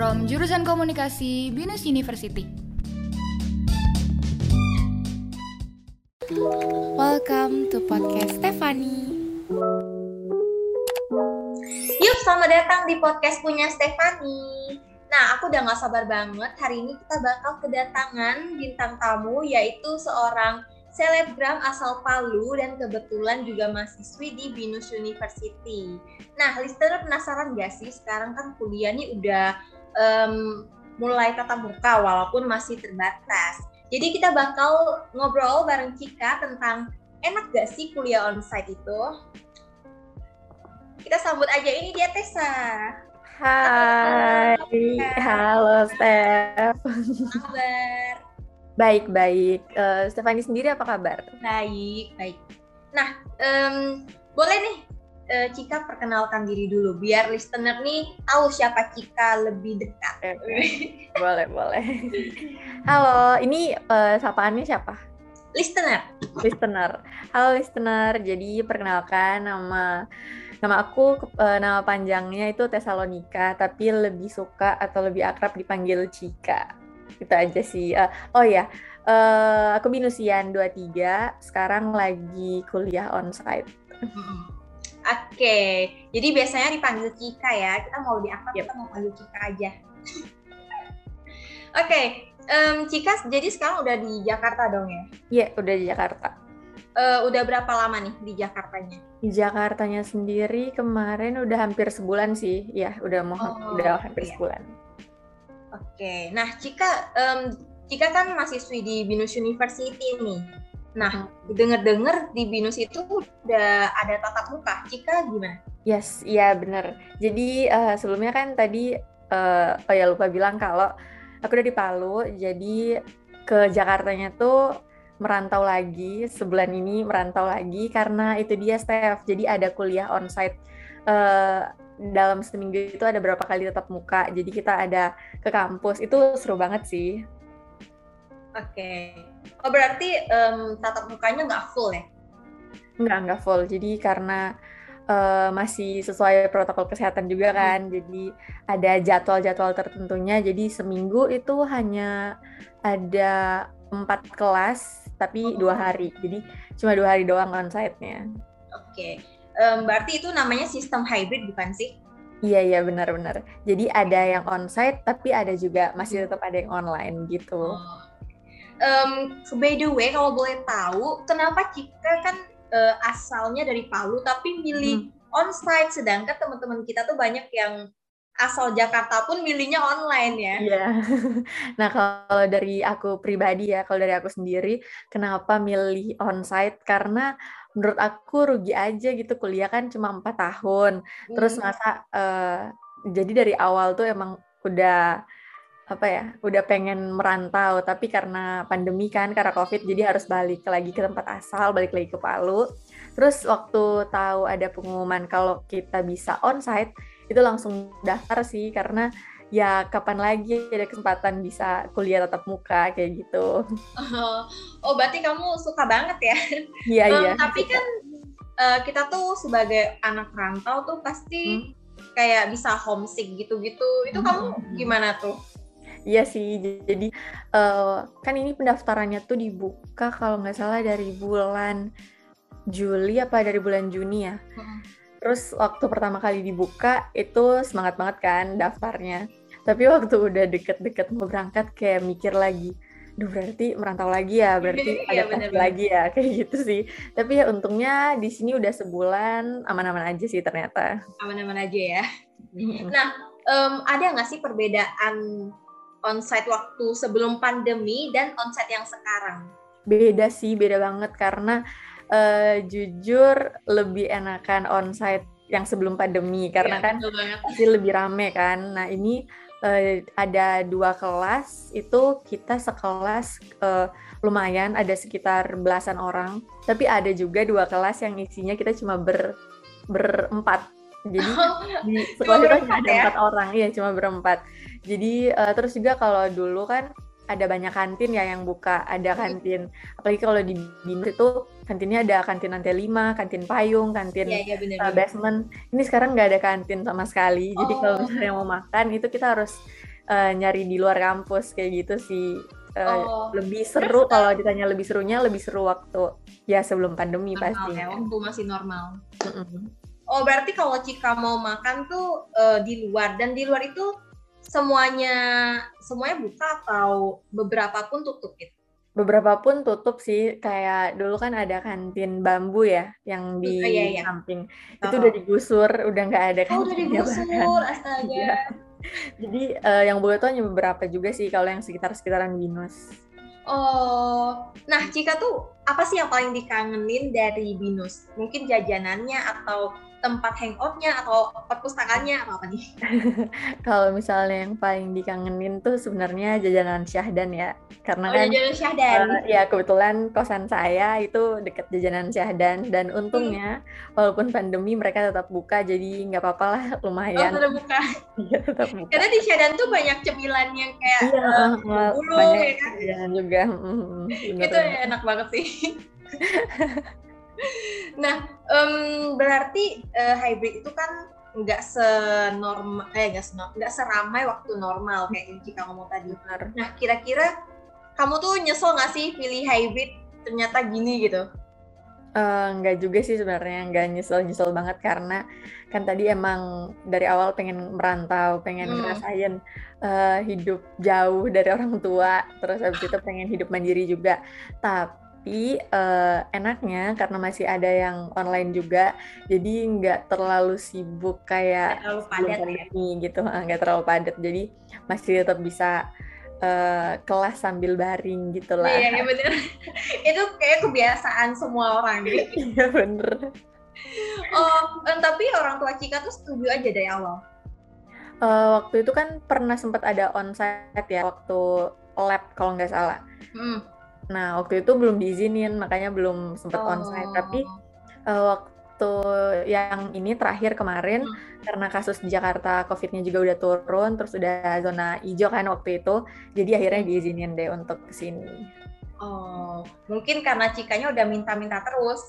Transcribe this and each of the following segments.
from jurusan komunikasi Binus University. Welcome to podcast Stefani. Yuk, selamat datang di podcast punya Stefani. Nah, aku udah gak sabar banget. Hari ini kita bakal kedatangan bintang tamu, yaitu seorang selebgram asal Palu dan kebetulan juga mahasiswi di Binus University. Nah, listener penasaran gak sih sekarang kan kuliah nih udah um, mulai tatap muka walaupun masih terbatas. Jadi kita bakal ngobrol bareng Cika tentang enak gak sih kuliah onsite itu? Kita sambut aja ini dia Tessa. Hai, halo Steph. Kabar? Baik, baik. Uh, Stefani sendiri apa kabar? Baik, baik. Nah, um, boleh nih uh, Cika perkenalkan diri dulu biar listener nih tahu siapa Cika lebih dekat. Okay. boleh, boleh. Halo, ini uh, sapaannya siapa? Listener. Listener. Halo listener. Jadi perkenalkan nama nama aku uh, nama panjangnya itu Tesalonika, tapi lebih suka atau lebih akrab dipanggil Cika itu aja sih. Uh, oh ya, uh, aku Binusian 23, sekarang lagi kuliah onsite. Oke, okay. jadi biasanya dipanggil Cika ya. Kita mau lebih akrab, yep. kita mau panggil Cika aja. Oke, okay. um, Cika jadi sekarang udah di Jakarta dong ya? Iya, yeah, udah di Jakarta. Uh, udah berapa lama nih di Jakartanya? Di Jakartanya sendiri kemarin udah hampir sebulan sih, ya udah mau oh, udah hampir iya. sebulan. Oke, nah Cika, um, Cika kan mahasiswi di Binus University nih. Nah, hmm. denger-dengar di Binus itu udah ada tatap muka. Cika gimana? Yes, iya bener. Jadi uh, sebelumnya kan tadi, uh, oh ya lupa bilang kalau aku udah di Palu, jadi ke Jakartanya tuh merantau lagi, sebulan ini merantau lagi karena itu dia Steph. Jadi ada kuliah onsite uh, dalam seminggu itu ada berapa kali tetap muka jadi kita ada ke kampus itu seru banget sih oke okay. oh berarti um, tatap mukanya nggak full ya nggak nggak full jadi karena uh, masih sesuai protokol kesehatan juga hmm. kan hmm. jadi ada jadwal-jadwal tertentunya jadi seminggu itu hanya ada empat kelas tapi dua oh. hari jadi cuma dua hari doang onsite-nya oke okay um, berarti itu namanya sistem hybrid bukan sih? Iya iya benar-benar. Jadi ada yang onsite tapi ada juga masih tetap ada yang online gitu. Oh. Um, by the way kalau boleh tahu kenapa kita kan uh, asalnya dari Palu tapi milih hmm. onsite sedangkan teman-teman kita tuh banyak yang asal Jakarta pun milihnya online ya. Iya. Nah kalau dari aku pribadi ya, kalau dari aku sendiri, kenapa milih onsite? Karena menurut aku rugi aja gitu kuliah kan cuma empat tahun hmm. terus masa uh, jadi dari awal tuh emang udah apa ya udah pengen merantau tapi karena pandemi kan karena covid jadi harus balik lagi ke tempat asal balik lagi ke Palu terus waktu tahu ada pengumuman kalau kita bisa onsite itu langsung daftar sih karena ya kapan lagi ada kesempatan bisa kuliah tatap muka kayak gitu. Oh, oh berarti kamu suka banget ya? Iya um, iya. Tapi kan uh, kita tuh sebagai anak rantau tuh pasti hmm? kayak bisa homesick gitu-gitu. Itu hmm. kamu gimana tuh? Iya sih, jadi uh, kan ini pendaftarannya tuh dibuka kalau nggak salah dari bulan Juli apa dari bulan Juni ya. Hmm. Terus waktu pertama kali dibuka itu semangat banget kan daftarnya tapi waktu udah deket-deket mau berangkat kayak mikir lagi Duh berarti merantau lagi ya, berarti ada ya, lagi ya, kayak gitu sih. Tapi ya untungnya di sini udah sebulan aman-aman aja sih ternyata. Aman-aman aja ya. Nah, um, ada nggak sih perbedaan onsite waktu sebelum pandemi dan onsite yang sekarang? Beda sih, beda banget karena uh, jujur lebih enakan onsite yang sebelum pandemi karena ya, kan pasti lebih rame kan. Nah ini uh, ada dua kelas itu kita sekelas uh, lumayan ada sekitar belasan orang tapi ada juga dua kelas yang isinya kita cuma ber berempat jadi oh, di sekolah kita cuma ada ya? empat orang iya cuma berempat jadi uh, terus juga kalau dulu kan ada banyak kantin ya yang buka ada kantin apalagi kalau di binus itu kantinnya ada kantin lantai 5, kantin payung kantin ya, ya, bener, uh, basement ini sekarang nggak ada kantin sama sekali oh. jadi kalau oh. misalnya mau makan itu kita harus uh, nyari di luar kampus kayak gitu sih uh, oh. lebih seru kalau ditanya lebih serunya lebih seru waktu ya sebelum pandemi normal, pasti ya, waktu masih normal mm -hmm. Oh berarti kalau Cika mau makan tuh uh, di luar. Dan di luar itu semuanya semuanya buka atau beberapa pun tutup gitu? Beberapa pun tutup sih. Kayak dulu kan ada kantin bambu ya yang di oh, iya, iya. samping. Oh. itu udah digusur udah nggak ada kan oh, udah digusur astaga. Ya. jadi uh, yang buka tuh hanya beberapa juga sih kalau yang sekitar sekitaran binus. Oh. Nah Cika tuh apa sih yang paling dikangenin dari binus? Mungkin jajanannya atau tempat hangoutnya atau perpustakaannya atau apa nih? Kalau misalnya yang paling dikangenin tuh sebenarnya jajanan Syahdan ya, karena oh, kan jajanan Syahdan. Uh, ya kebetulan kosan saya itu deket jajanan Syahdan dan untungnya hmm. walaupun pandemi mereka tetap buka jadi nggak apa-apa lah lumayan. Oh tetap buka. Iya tetap buka. Karena di Syahdan tuh banyak cemilan yang kayak iya, uh, bulu ya kan. juga. Mm, itu ya enak banget sih. nah, um, berarti uh, hybrid itu kan nggak senormal, eh nggak nggak seramai waktu normal kayak yang Cika ngomong tadi. Benar. Nah, kira-kira kamu tuh nyesel nggak sih pilih hybrid ternyata gini gitu? Uh, nggak juga sih sebenarnya nggak nyesel nyesel banget karena kan tadi emang dari awal pengen merantau pengen hmm. ngerasain uh, hidup jauh dari orang tua terus habis itu pengen hidup mandiri juga tapi tapi uh, enaknya karena masih ada yang online juga jadi nggak terlalu sibuk kayak terlalu padat. ya. ini gitu. Nggak terlalu padat. Jadi masih tetap bisa uh, kelas sambil baring gitu lah. Iya iya bener. Itu kayak kebiasaan semua orang gitu iya bener. Oh tapi orang tua Cika tuh setuju aja dari awal? Uh, waktu itu kan pernah sempat ada onsite ya waktu lab kalau nggak salah. Hmm Nah, waktu itu belum diizinin, makanya belum sempat oh. onsite. Tapi uh, waktu yang ini terakhir kemarin, hmm. karena kasus di Jakarta COVID-nya juga udah turun, terus udah zona hijau kan waktu itu, jadi akhirnya hmm. diizinin deh untuk ke sini. Oh, mungkin karena Cikanya udah minta-minta terus.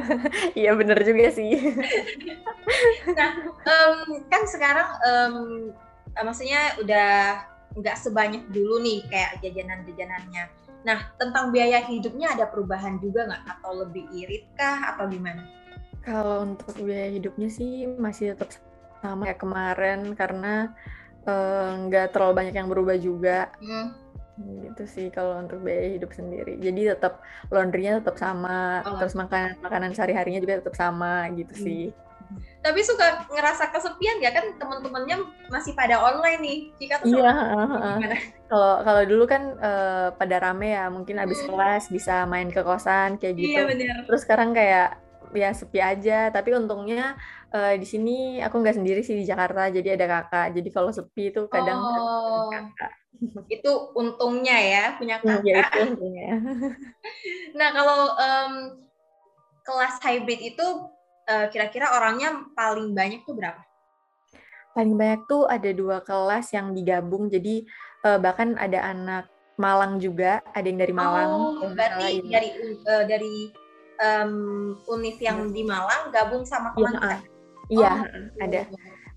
Iya bener juga sih. nah, um, kan sekarang um, maksudnya udah nggak sebanyak dulu nih kayak jajanan-jajanannya Nah, tentang biaya hidupnya ada perubahan juga nggak? Atau lebih irit kah? Atau gimana? Kalau untuk biaya hidupnya sih masih tetap sama kayak kemarin karena eh, nggak uh, terlalu banyak yang berubah juga. Hmm. Gitu sih kalau untuk biaya hidup sendiri. Jadi tetap laundrynya tetap sama, oh. terus makanan makanan sehari-harinya juga tetap sama gitu hmm. sih tapi suka ngerasa kesepian ya kan teman-temannya masih pada online nih. Jika tuh iya kalau kalau dulu kan uh, pada rame ya mungkin abis hmm. kelas bisa main ke kosan kayak iya, gitu. iya, bener. terus sekarang kayak ya sepi aja. Tapi untungnya uh, di sini aku nggak sendiri sih di Jakarta. Jadi ada kakak. Jadi kalau sepi itu kadang oh, kakak. Itu untungnya ya punya kakak ya, itu untungnya. nah kalau um, kelas hybrid itu eh, kira-kira orangnya paling banyak tuh berapa? Paling banyak tuh ada dua kelas yang digabung, jadi uh, bahkan ada anak Malang juga, ada yang dari Malang. Oh, berarti dari uh, dari um, univ yang iya. di Malang gabung sama kelas Iya, iya oh, ada.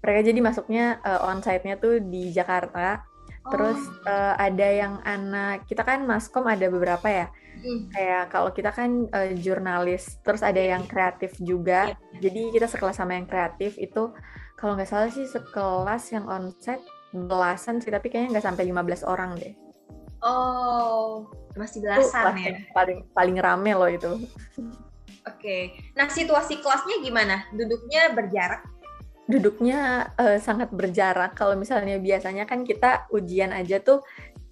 Mereka jadi masuknya uh, onsite-nya tuh di Jakarta. Terus uh, ada yang anak kita kan maskom ada beberapa ya Hmm. Kayak kalau kita kan uh, jurnalis, terus ada yang kreatif juga. Yeah. Jadi kita sekelas sama yang kreatif itu kalau nggak salah sih sekelas yang onsite belasan sih, tapi kayaknya nggak sampai 15 orang deh. Oh, masih belasan itu ya? Paling paling rame loh itu. Oke, okay. nah situasi kelasnya gimana? Duduknya berjarak? Duduknya uh, sangat berjarak. Kalau misalnya biasanya kan kita ujian aja tuh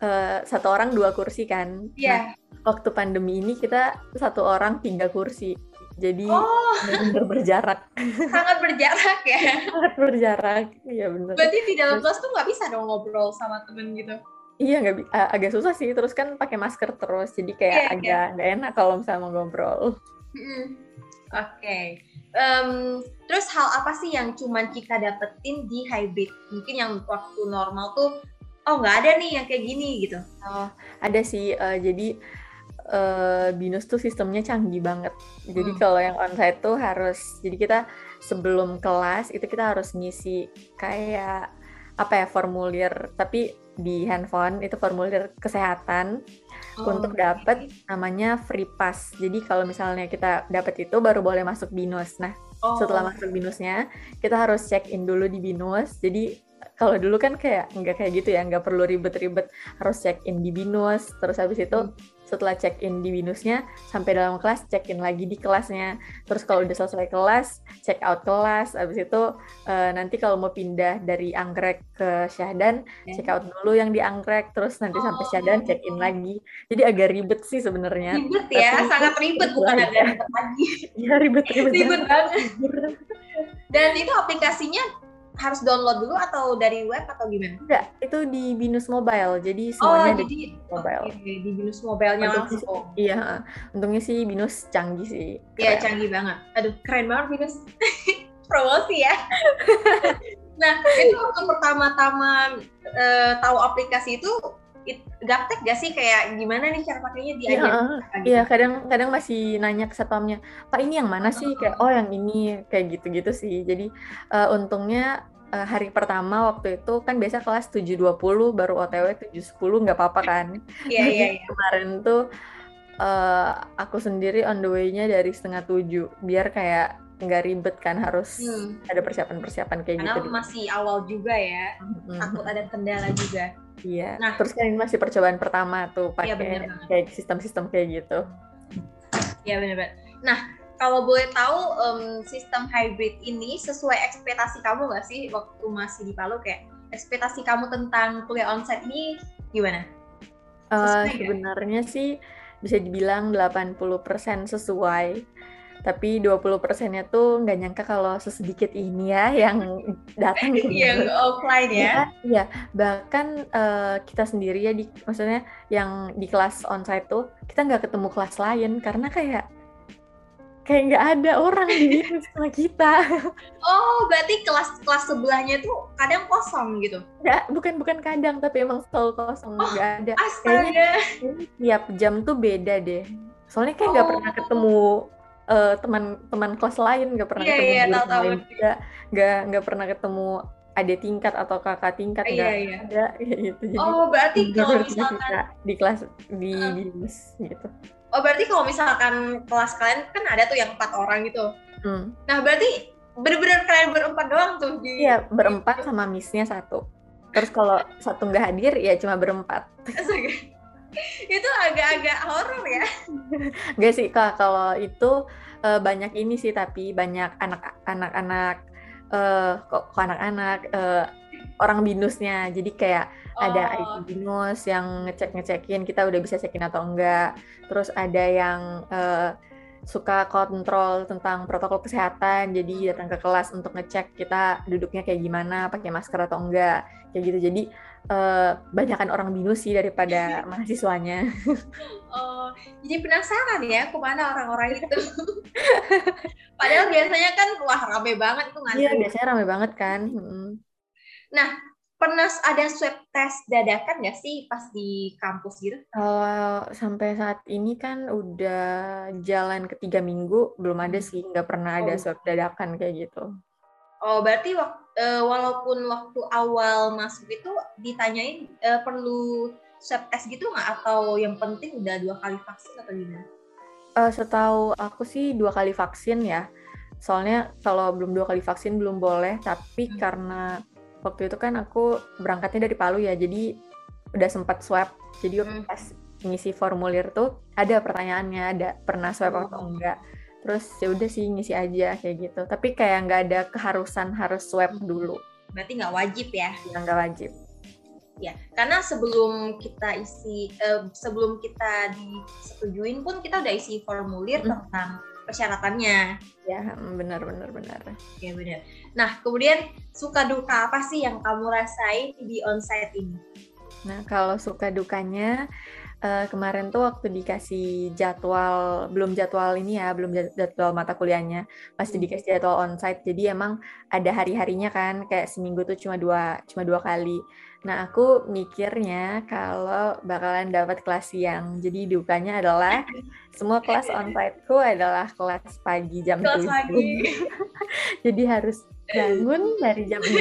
uh, satu orang dua kursi kan. Iya. Yeah. Nah, waktu pandemi ini kita satu orang tiga kursi jadi oh. benar berjarak sangat berjarak ya sangat berjarak iya benar berarti di dalam kelas tuh nggak bisa dong ngobrol sama temen gitu iya nggak agak susah sih terus kan pakai masker terus jadi kayak yeah, agak yeah. nggak enak kalau misalnya mau ngobrol mm -hmm. Oke okay. um, terus hal apa sih yang cuman kita dapetin di hybrid mungkin yang waktu normal tuh oh nggak ada nih yang kayak gini gitu oh ada sih uh, jadi uh, binus tuh sistemnya canggih banget. Jadi hmm. kalau yang onsite tuh harus jadi kita sebelum kelas itu kita harus ngisi kayak apa ya formulir tapi di handphone itu formulir kesehatan oh, untuk dapat namanya free pass. Jadi kalau misalnya kita dapat itu baru boleh masuk binus. Nah, oh. setelah masuk binusnya kita harus check in dulu di binus. Jadi kalau dulu kan kayak nggak kayak gitu ya, nggak perlu ribet-ribet. Harus check in di binus. Terus habis itu hmm. setelah check in di binusnya sampai dalam kelas check in lagi di kelasnya. Terus kalau udah selesai kelas check out kelas. Abis itu uh, nanti kalau mau pindah dari anggrek ke syahdan yeah. check out dulu yang di anggrek. Terus nanti oh. sampai syahdan check in lagi. Jadi agak ribet sih sebenarnya. Ribet ya Tapi sangat ribet bukan agak ribet lagi. Ya ribet ribet, ribet banget. Dan itu aplikasinya harus download dulu atau dari web atau gimana? Enggak, itu di Binus Mobile. Jadi semuanya oh, jadi, mobile. Okay, di Binus Mobile-nya langsung. Sih, iya, untungnya sih Binus canggih sih. Iya, canggih banak. Aduh, keren banget Binus. Promosi ya. nah, itu waktu pertama-tama uh, tahu aplikasi itu gaptek gak sih kayak gimana nih cara pakainya di Iya, gitu? iya kadang-kadang masih nanya ke satpamnya, Pak ini yang mana sih? Kayak oh yang ini kayak gitu-gitu sih. Jadi uh, untungnya uh, hari pertama waktu itu kan biasa kelas 7.20 baru OTW 7.10 nggak apa-apa kan. Iya, iya, iya. Kemarin tuh uh, aku sendiri on the way-nya dari setengah tujuh biar kayak nggak ribet kan harus hmm. ada persiapan-persiapan kayak Karena gitu. Karena masih awal juga ya, hmm. takut ada kendala juga. Iya. Nah, terus kan ini masih percobaan pertama tuh iya, pakai ya, kayak sistem-sistem kayak gitu. Iya benar-benar. Nah, kalau boleh tahu um, sistem hybrid ini sesuai ekspektasi kamu nggak sih waktu masih di Palu kayak ekspektasi kamu tentang kuliah onsite ini gimana? Uh, sebenarnya sih bisa dibilang 80% sesuai tapi 20 persennya tuh nggak nyangka kalau sesedikit ini ya yang datang gitu. yang offline ya. Iya, iya. bahkan uh, kita sendiri ya di maksudnya yang di kelas onsite tuh kita nggak ketemu kelas lain karena kayak kayak nggak ada orang di sama kita. Oh, berarti kelas-kelas sebelahnya tuh kadang kosong gitu? Nggak, bukan bukan kadang, tapi emang selalu kosong oh, nggak ada. Astaga. Kayaknya tiap jam tuh beda deh. Soalnya kayak nggak oh. pernah ketemu teman-teman uh, kelas lain nggak pernah yeah, ketemu yeah, tahu, tahu. juga nggak nggak pernah ketemu ada tingkat atau kakak tingkat nggak yeah, yeah. ada gitu jadi oh berarti kalau misalkan di kelas di uh. bis gitu oh berarti kalau misalkan kelas kalian kan ada tuh yang empat orang gitu hmm. nah berarti benar-benar kalian berempat doang tuh di iya berempat sama missnya satu terus kalau satu nggak hadir ya cuma berempat itu agak-agak horor ya. Gak sih kak kalau itu uh, banyak ini sih tapi banyak anak-anak anak uh, kok, kok anak-anak uh, orang binusnya. Jadi kayak oh. ada IT binus yang ngecek ngecekin kita udah bisa cekin atau enggak. Terus ada yang uh, suka kontrol tentang protokol kesehatan jadi datang ke kelas untuk ngecek kita duduknya kayak gimana pakai masker atau enggak kayak gitu. Jadi uh, banyakkan orang binus sih daripada mahasiswanya. Oh jadi penasaran ya ke mana orang-orang itu. Padahal biasanya kan wah rame banget tuh ngantri iya biasanya rame banget kan nah pernah ada swab test dadakan nggak sih pas di kampus gitu? Kalau sampai saat ini kan udah jalan ketiga minggu belum ada hmm. sih nggak pernah ada oh. swab dadakan kayak gitu. Oh berarti waktu, uh, walaupun waktu awal masuk itu ditanyain uh, perlu swab test gitu nggak atau yang penting udah dua kali vaksin atau gimana? Uh, setahu aku sih dua kali vaksin ya. Soalnya kalau belum dua kali vaksin belum boleh, tapi hmm. karena waktu itu kan aku berangkatnya dari Palu ya jadi udah sempat swab. Jadi hmm. pas ngisi formulir tuh ada pertanyaannya ada pernah swab oh. atau enggak. Terus ya udah sih ngisi aja kayak gitu. Tapi kayak nggak ada keharusan harus swab dulu. Berarti nggak wajib ya? Ya nggak wajib. Ya karena sebelum kita isi uh, sebelum kita disetujuin pun kita udah isi formulir hmm. tentang persyaratannya. Ya, benar benar benar. Ya benar. Nah, kemudian suka duka apa sih yang kamu rasain di onsite ini? Nah, kalau suka dukanya uh, kemarin tuh waktu dikasih jadwal belum jadwal ini ya, belum jadwal mata kuliahnya, masih hmm. dikasih jadwal onsite. Jadi emang ada hari-harinya kan, kayak seminggu tuh cuma dua cuma dua kali. Nah, aku mikirnya kalau bakalan dapat kelas siang. Jadi dukanya adalah semua kelas onsite-ku adalah kelas pagi jam kelas 7. Pagi. Jadi harus bangun dari jam 6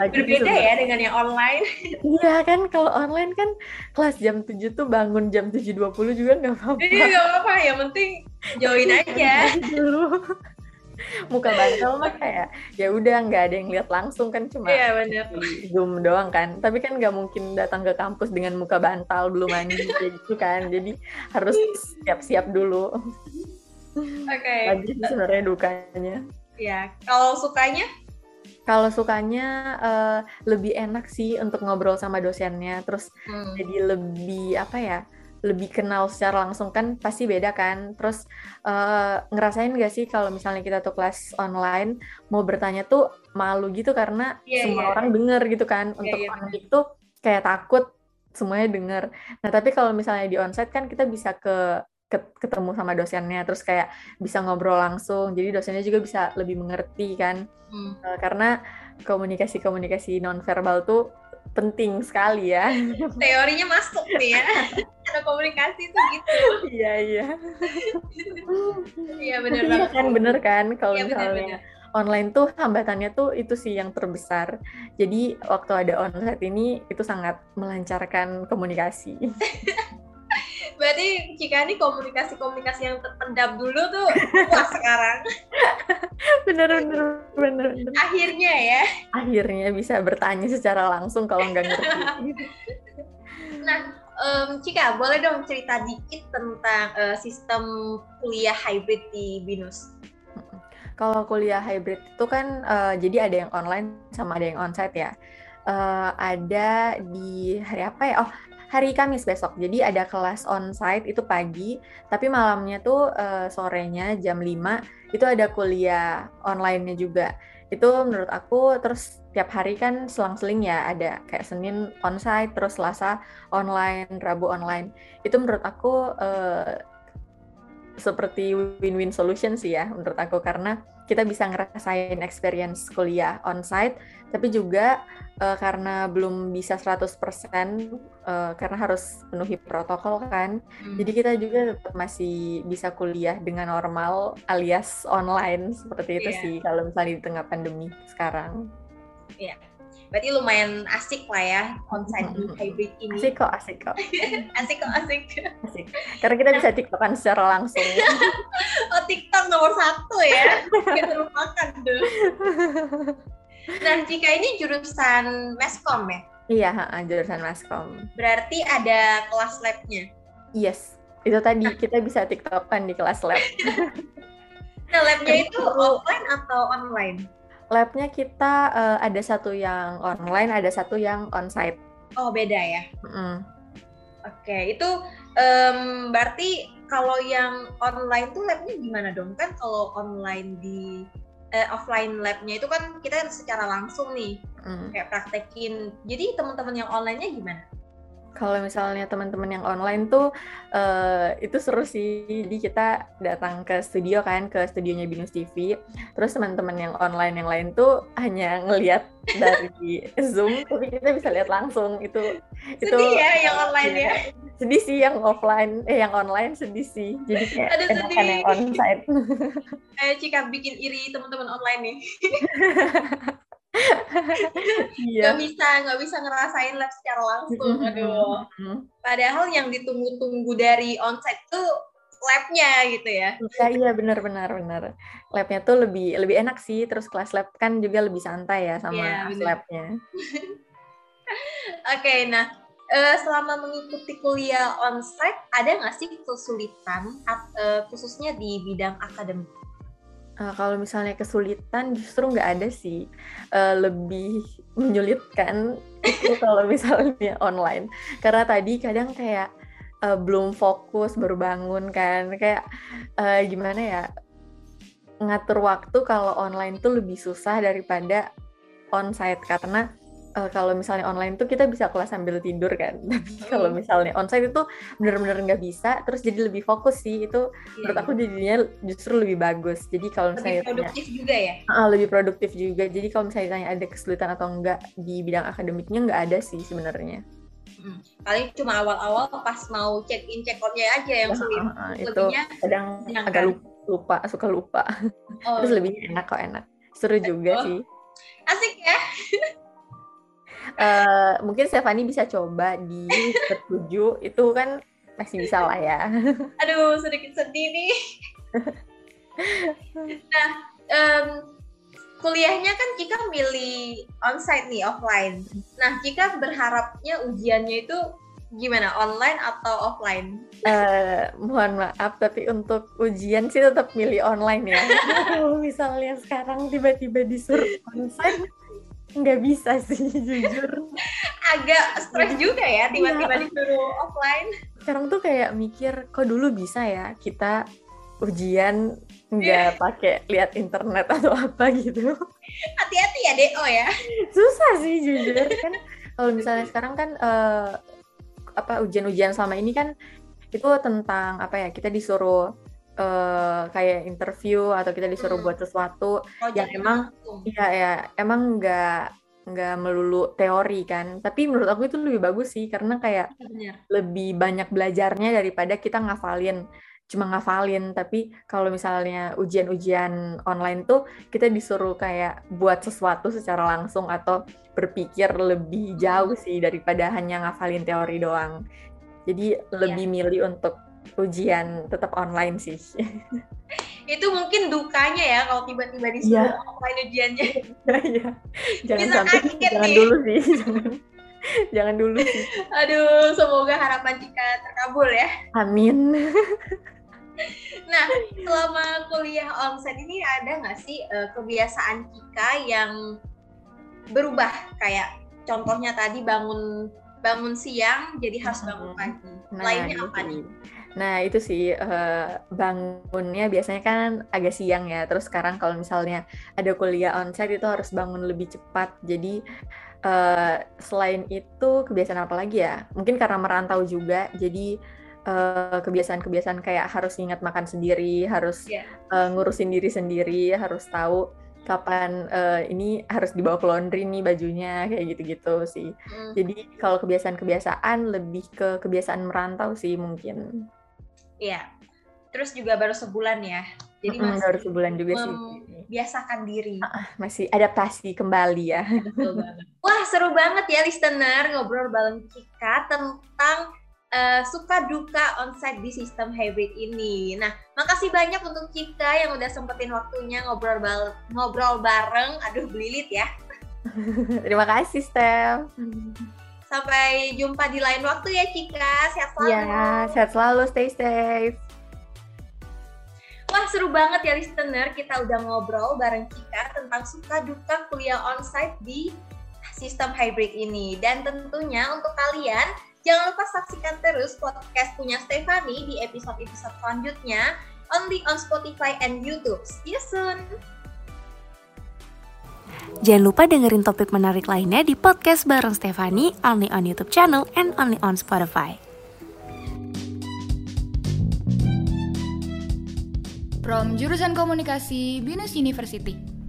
Berbeda ya dengan yang online. Iya kan, kalau online kan kelas jam 7 tuh bangun jam 7.20 juga nggak apa-apa. Iya nggak apa-apa, yang penting join aja. dulu. Muka bantal mah kayak ya udah nggak ada yang lihat langsung kan cuma iya, bener. zoom doang kan. Tapi kan nggak mungkin datang ke kampus dengan muka bantal belum mandi gitu kan. Jadi harus siap-siap dulu. Oke. Okay. Lagi sebenarnya dukanya. Ya, kalau sukanya? Kalau sukanya uh, lebih enak sih untuk ngobrol sama dosennya, terus hmm. jadi lebih apa ya? lebih kenal secara langsung kan pasti beda kan. Terus uh, ngerasain gak sih kalau misalnya kita tuh kelas online mau bertanya tuh malu gitu karena yeah, semua yeah. orang denger gitu kan. Yeah, Untuk yeah, online itu kayak takut semuanya denger. Nah tapi kalau misalnya di onsite kan kita bisa ke ketemu sama dosennya terus kayak bisa ngobrol langsung. Jadi dosennya juga bisa lebih mengerti kan. Hmm. uh, karena komunikasi komunikasi nonverbal tuh penting sekali ya. Teorinya masuk nih ya. Ada komunikasi tuh gitu. Iya iya. Iya benar iya kan bener kan? Kalau ya, misalnya bener, bener. online tuh hambatannya tuh itu sih yang terbesar. Jadi waktu ada onsite ini itu sangat melancarkan komunikasi berarti jika ini komunikasi-komunikasi yang terpendam dulu tuh wah sekarang. Bener bener bener akhirnya ya. Akhirnya bisa bertanya secara langsung kalau nggak ngerti. Nah um, Cika boleh dong cerita dikit tentang uh, sistem kuliah hybrid di binus? Kalau kuliah hybrid itu kan uh, jadi ada yang online sama ada yang onsite ya. Uh, ada di hari apa ya? Oh, hari Kamis besok. Jadi ada kelas onsite itu pagi, tapi malamnya tuh uh, sorenya jam 5 itu ada kuliah online-nya juga. Itu menurut aku terus tiap hari kan selang-seling ya ada kayak Senin onsite, terus Selasa online, Rabu online. Itu menurut aku uh, seperti win-win solution sih ya menurut aku karena kita bisa ngerasain experience kuliah onsite tapi juga uh, karena belum bisa 100% uh, eh, karena harus penuhi protokol kan. Hmm. Jadi kita juga tetap masih bisa kuliah dengan normal alias online seperti itu yeah. sih kalau misalnya di tengah pandemi sekarang. Iya. Yeah. Berarti lumayan asik lah ya onsite mm -hmm. hybrid ini. Asik kok, asik kok. asik kok, asik. Asik. Karena kita bisa tiktokan secara langsung. TikTok nomor satu ya. Kita terlupakan tuh. Nah, jika ini jurusan Meskom ya? Iya, jurusan Meskom. Berarti ada kelas labnya? Yes, itu tadi kita bisa tiktokan di kelas lab. nah, labnya itu offline atau online? Labnya kita uh, ada satu yang online, ada satu yang onsite. Oh, beda ya? Mm. Oke, okay. itu um, berarti kalau yang online tuh labnya gimana dong? Kan kalau online di uh, offline labnya itu kan kita secara langsung nih hmm. kayak praktekin jadi teman-teman yang onlinenya gimana kalau misalnya teman-teman yang online tuh uh, itu seru sih. Jadi kita datang ke studio kan ke studionya Binus TV terus teman-teman yang online yang lain tuh hanya ngelihat dari zoom tapi kita bisa lihat langsung. Itu sedih itu ya yang online ya, sedih sih yang offline eh yang online sedih sih. Jadi kayak Aduh, enakan yang onsite. Eh Cika bikin iri teman-teman online nih iya. Gak bisa nggak bisa ngerasain live secara langsung aduh. Padahal yang ditunggu-tunggu dari onsite tuh labnya gitu ya. Iya iya benar benar benar. Labnya tuh lebih lebih enak sih terus kelas lab kan juga lebih santai ya sama yeah, labnya. Oke okay, nah uh, selama mengikuti kuliah onsite ada nggak sih kesulitan uh, khususnya di bidang akademik Uh, kalau misalnya kesulitan justru nggak ada sih. Uh, lebih menyulitkan itu kalau misalnya online. Karena tadi kadang kayak uh, belum fokus baru bangun kan. Kayak uh, gimana ya ngatur waktu kalau online tuh lebih susah daripada onsite. Karena uh, kalau misalnya online tuh kita bisa kelas sambil tidur kan tapi kalau hmm. misalnya onsite itu benar-benar nggak bisa terus jadi lebih fokus sih itu yeah. menurut aku jadinya justru lebih bagus jadi kalau misalnya lebih produktif tanya, juga ya uh, lebih produktif juga jadi kalau misalnya tanya ada kesulitan atau enggak di bidang akademiknya nggak ada sih sebenarnya Hmm. Paling cuma awal-awal pas mau check in check outnya aja yang sulit. Uh, uh, itu kadang agak lupa suka lupa oh. terus lebih enak kok enak seru juga oh. sih asik ya uh, mungkin Stefani bisa coba di ketujuh itu kan masih bisa lah ya aduh sedikit sedih nih nah um, kuliahnya kan Cika milih onsite nih offline. Nah Cika berharapnya ujiannya itu gimana online atau offline? Uh, mohon maaf tapi untuk ujian sih tetap milih online ya. Misalnya sekarang tiba-tiba disuruh onsite nggak bisa sih jujur. Agak stres juga ya tiba-tiba ya. disuruh offline. Sekarang tuh kayak mikir kok dulu bisa ya kita ujian nggak pakai lihat internet atau apa gitu. Hati-hati ya DO ya. Susah sih jujur kan. Kalau misalnya sekarang kan uh, apa ujian-ujian selama ini kan itu tentang apa ya kita disuruh uh, kayak interview atau kita disuruh hmm. buat sesuatu oh, yang emang iya ya emang nggak nggak melulu teori kan tapi menurut aku itu lebih bagus sih karena kayak Benar. lebih banyak belajarnya daripada kita ngafalin cuma ngafalin tapi kalau misalnya ujian-ujian online tuh kita disuruh kayak buat sesuatu secara langsung atau berpikir lebih jauh sih daripada hanya ngafalin teori doang jadi lebih yeah. milih untuk ujian tetap online sih itu mungkin dukanya ya kalau tiba-tiba disuruh yeah. offline ujiannya yeah. jangan Bisa sampai jangan nih. dulu sih jangan jangan dulu sih aduh semoga harapan Cika terkabul ya amin nah, selama kuliah onsite ini ada nggak sih uh, kebiasaan Kika yang berubah? Kayak contohnya tadi bangun bangun siang jadi harus bangun pagi. Nah, Lainnya apa gitu. nih? Nah itu sih uh, bangunnya biasanya kan agak siang ya. Terus sekarang kalau misalnya ada kuliah onsite itu harus bangun lebih cepat. Jadi uh, selain itu kebiasaan apa lagi ya? Mungkin karena merantau juga. Jadi Eh, kebiasaan-kebiasaan uh, kayak harus ingat makan sendiri, harus yeah. Iya. uh, ngurusin diri sendiri, harus tahu kapan uh, ini harus dibawa ke laundry nih bajunya kayak gitu-gitu sih. Mm. Jadi kalau kebiasaan-kebiasaan lebih ke kebiasaan merantau sih mungkin. Iya. Terus juga baru sebulan ya. Jadi mm -hmm, masih baru sebulan juga sih. Biasakan diri. Uh, masih adaptasi kembali ya. Wah, seru banget ya listener ngobrol bareng Cika tentang uh, suka duka onsite di sistem hybrid ini. Nah, makasih banyak untuk Cika yang udah sempetin waktunya ngobrol ngobrol bareng. Aduh, belilit ya. Terima kasih, Steph. Sampai jumpa di lain waktu ya, Cika. Sehat selalu. Ya, sehat selalu. Stay safe. Wah seru banget ya listener, kita udah ngobrol bareng Cika tentang suka duka kuliah onsite di sistem hybrid ini. Dan tentunya untuk kalian Jangan lupa saksikan terus podcast punya Stefani di episode-episode selanjutnya only on Spotify and YouTube. See you soon! Jangan lupa dengerin topik menarik lainnya di podcast bareng Stefani only on YouTube channel and only on Spotify. From jurusan komunikasi Binus University.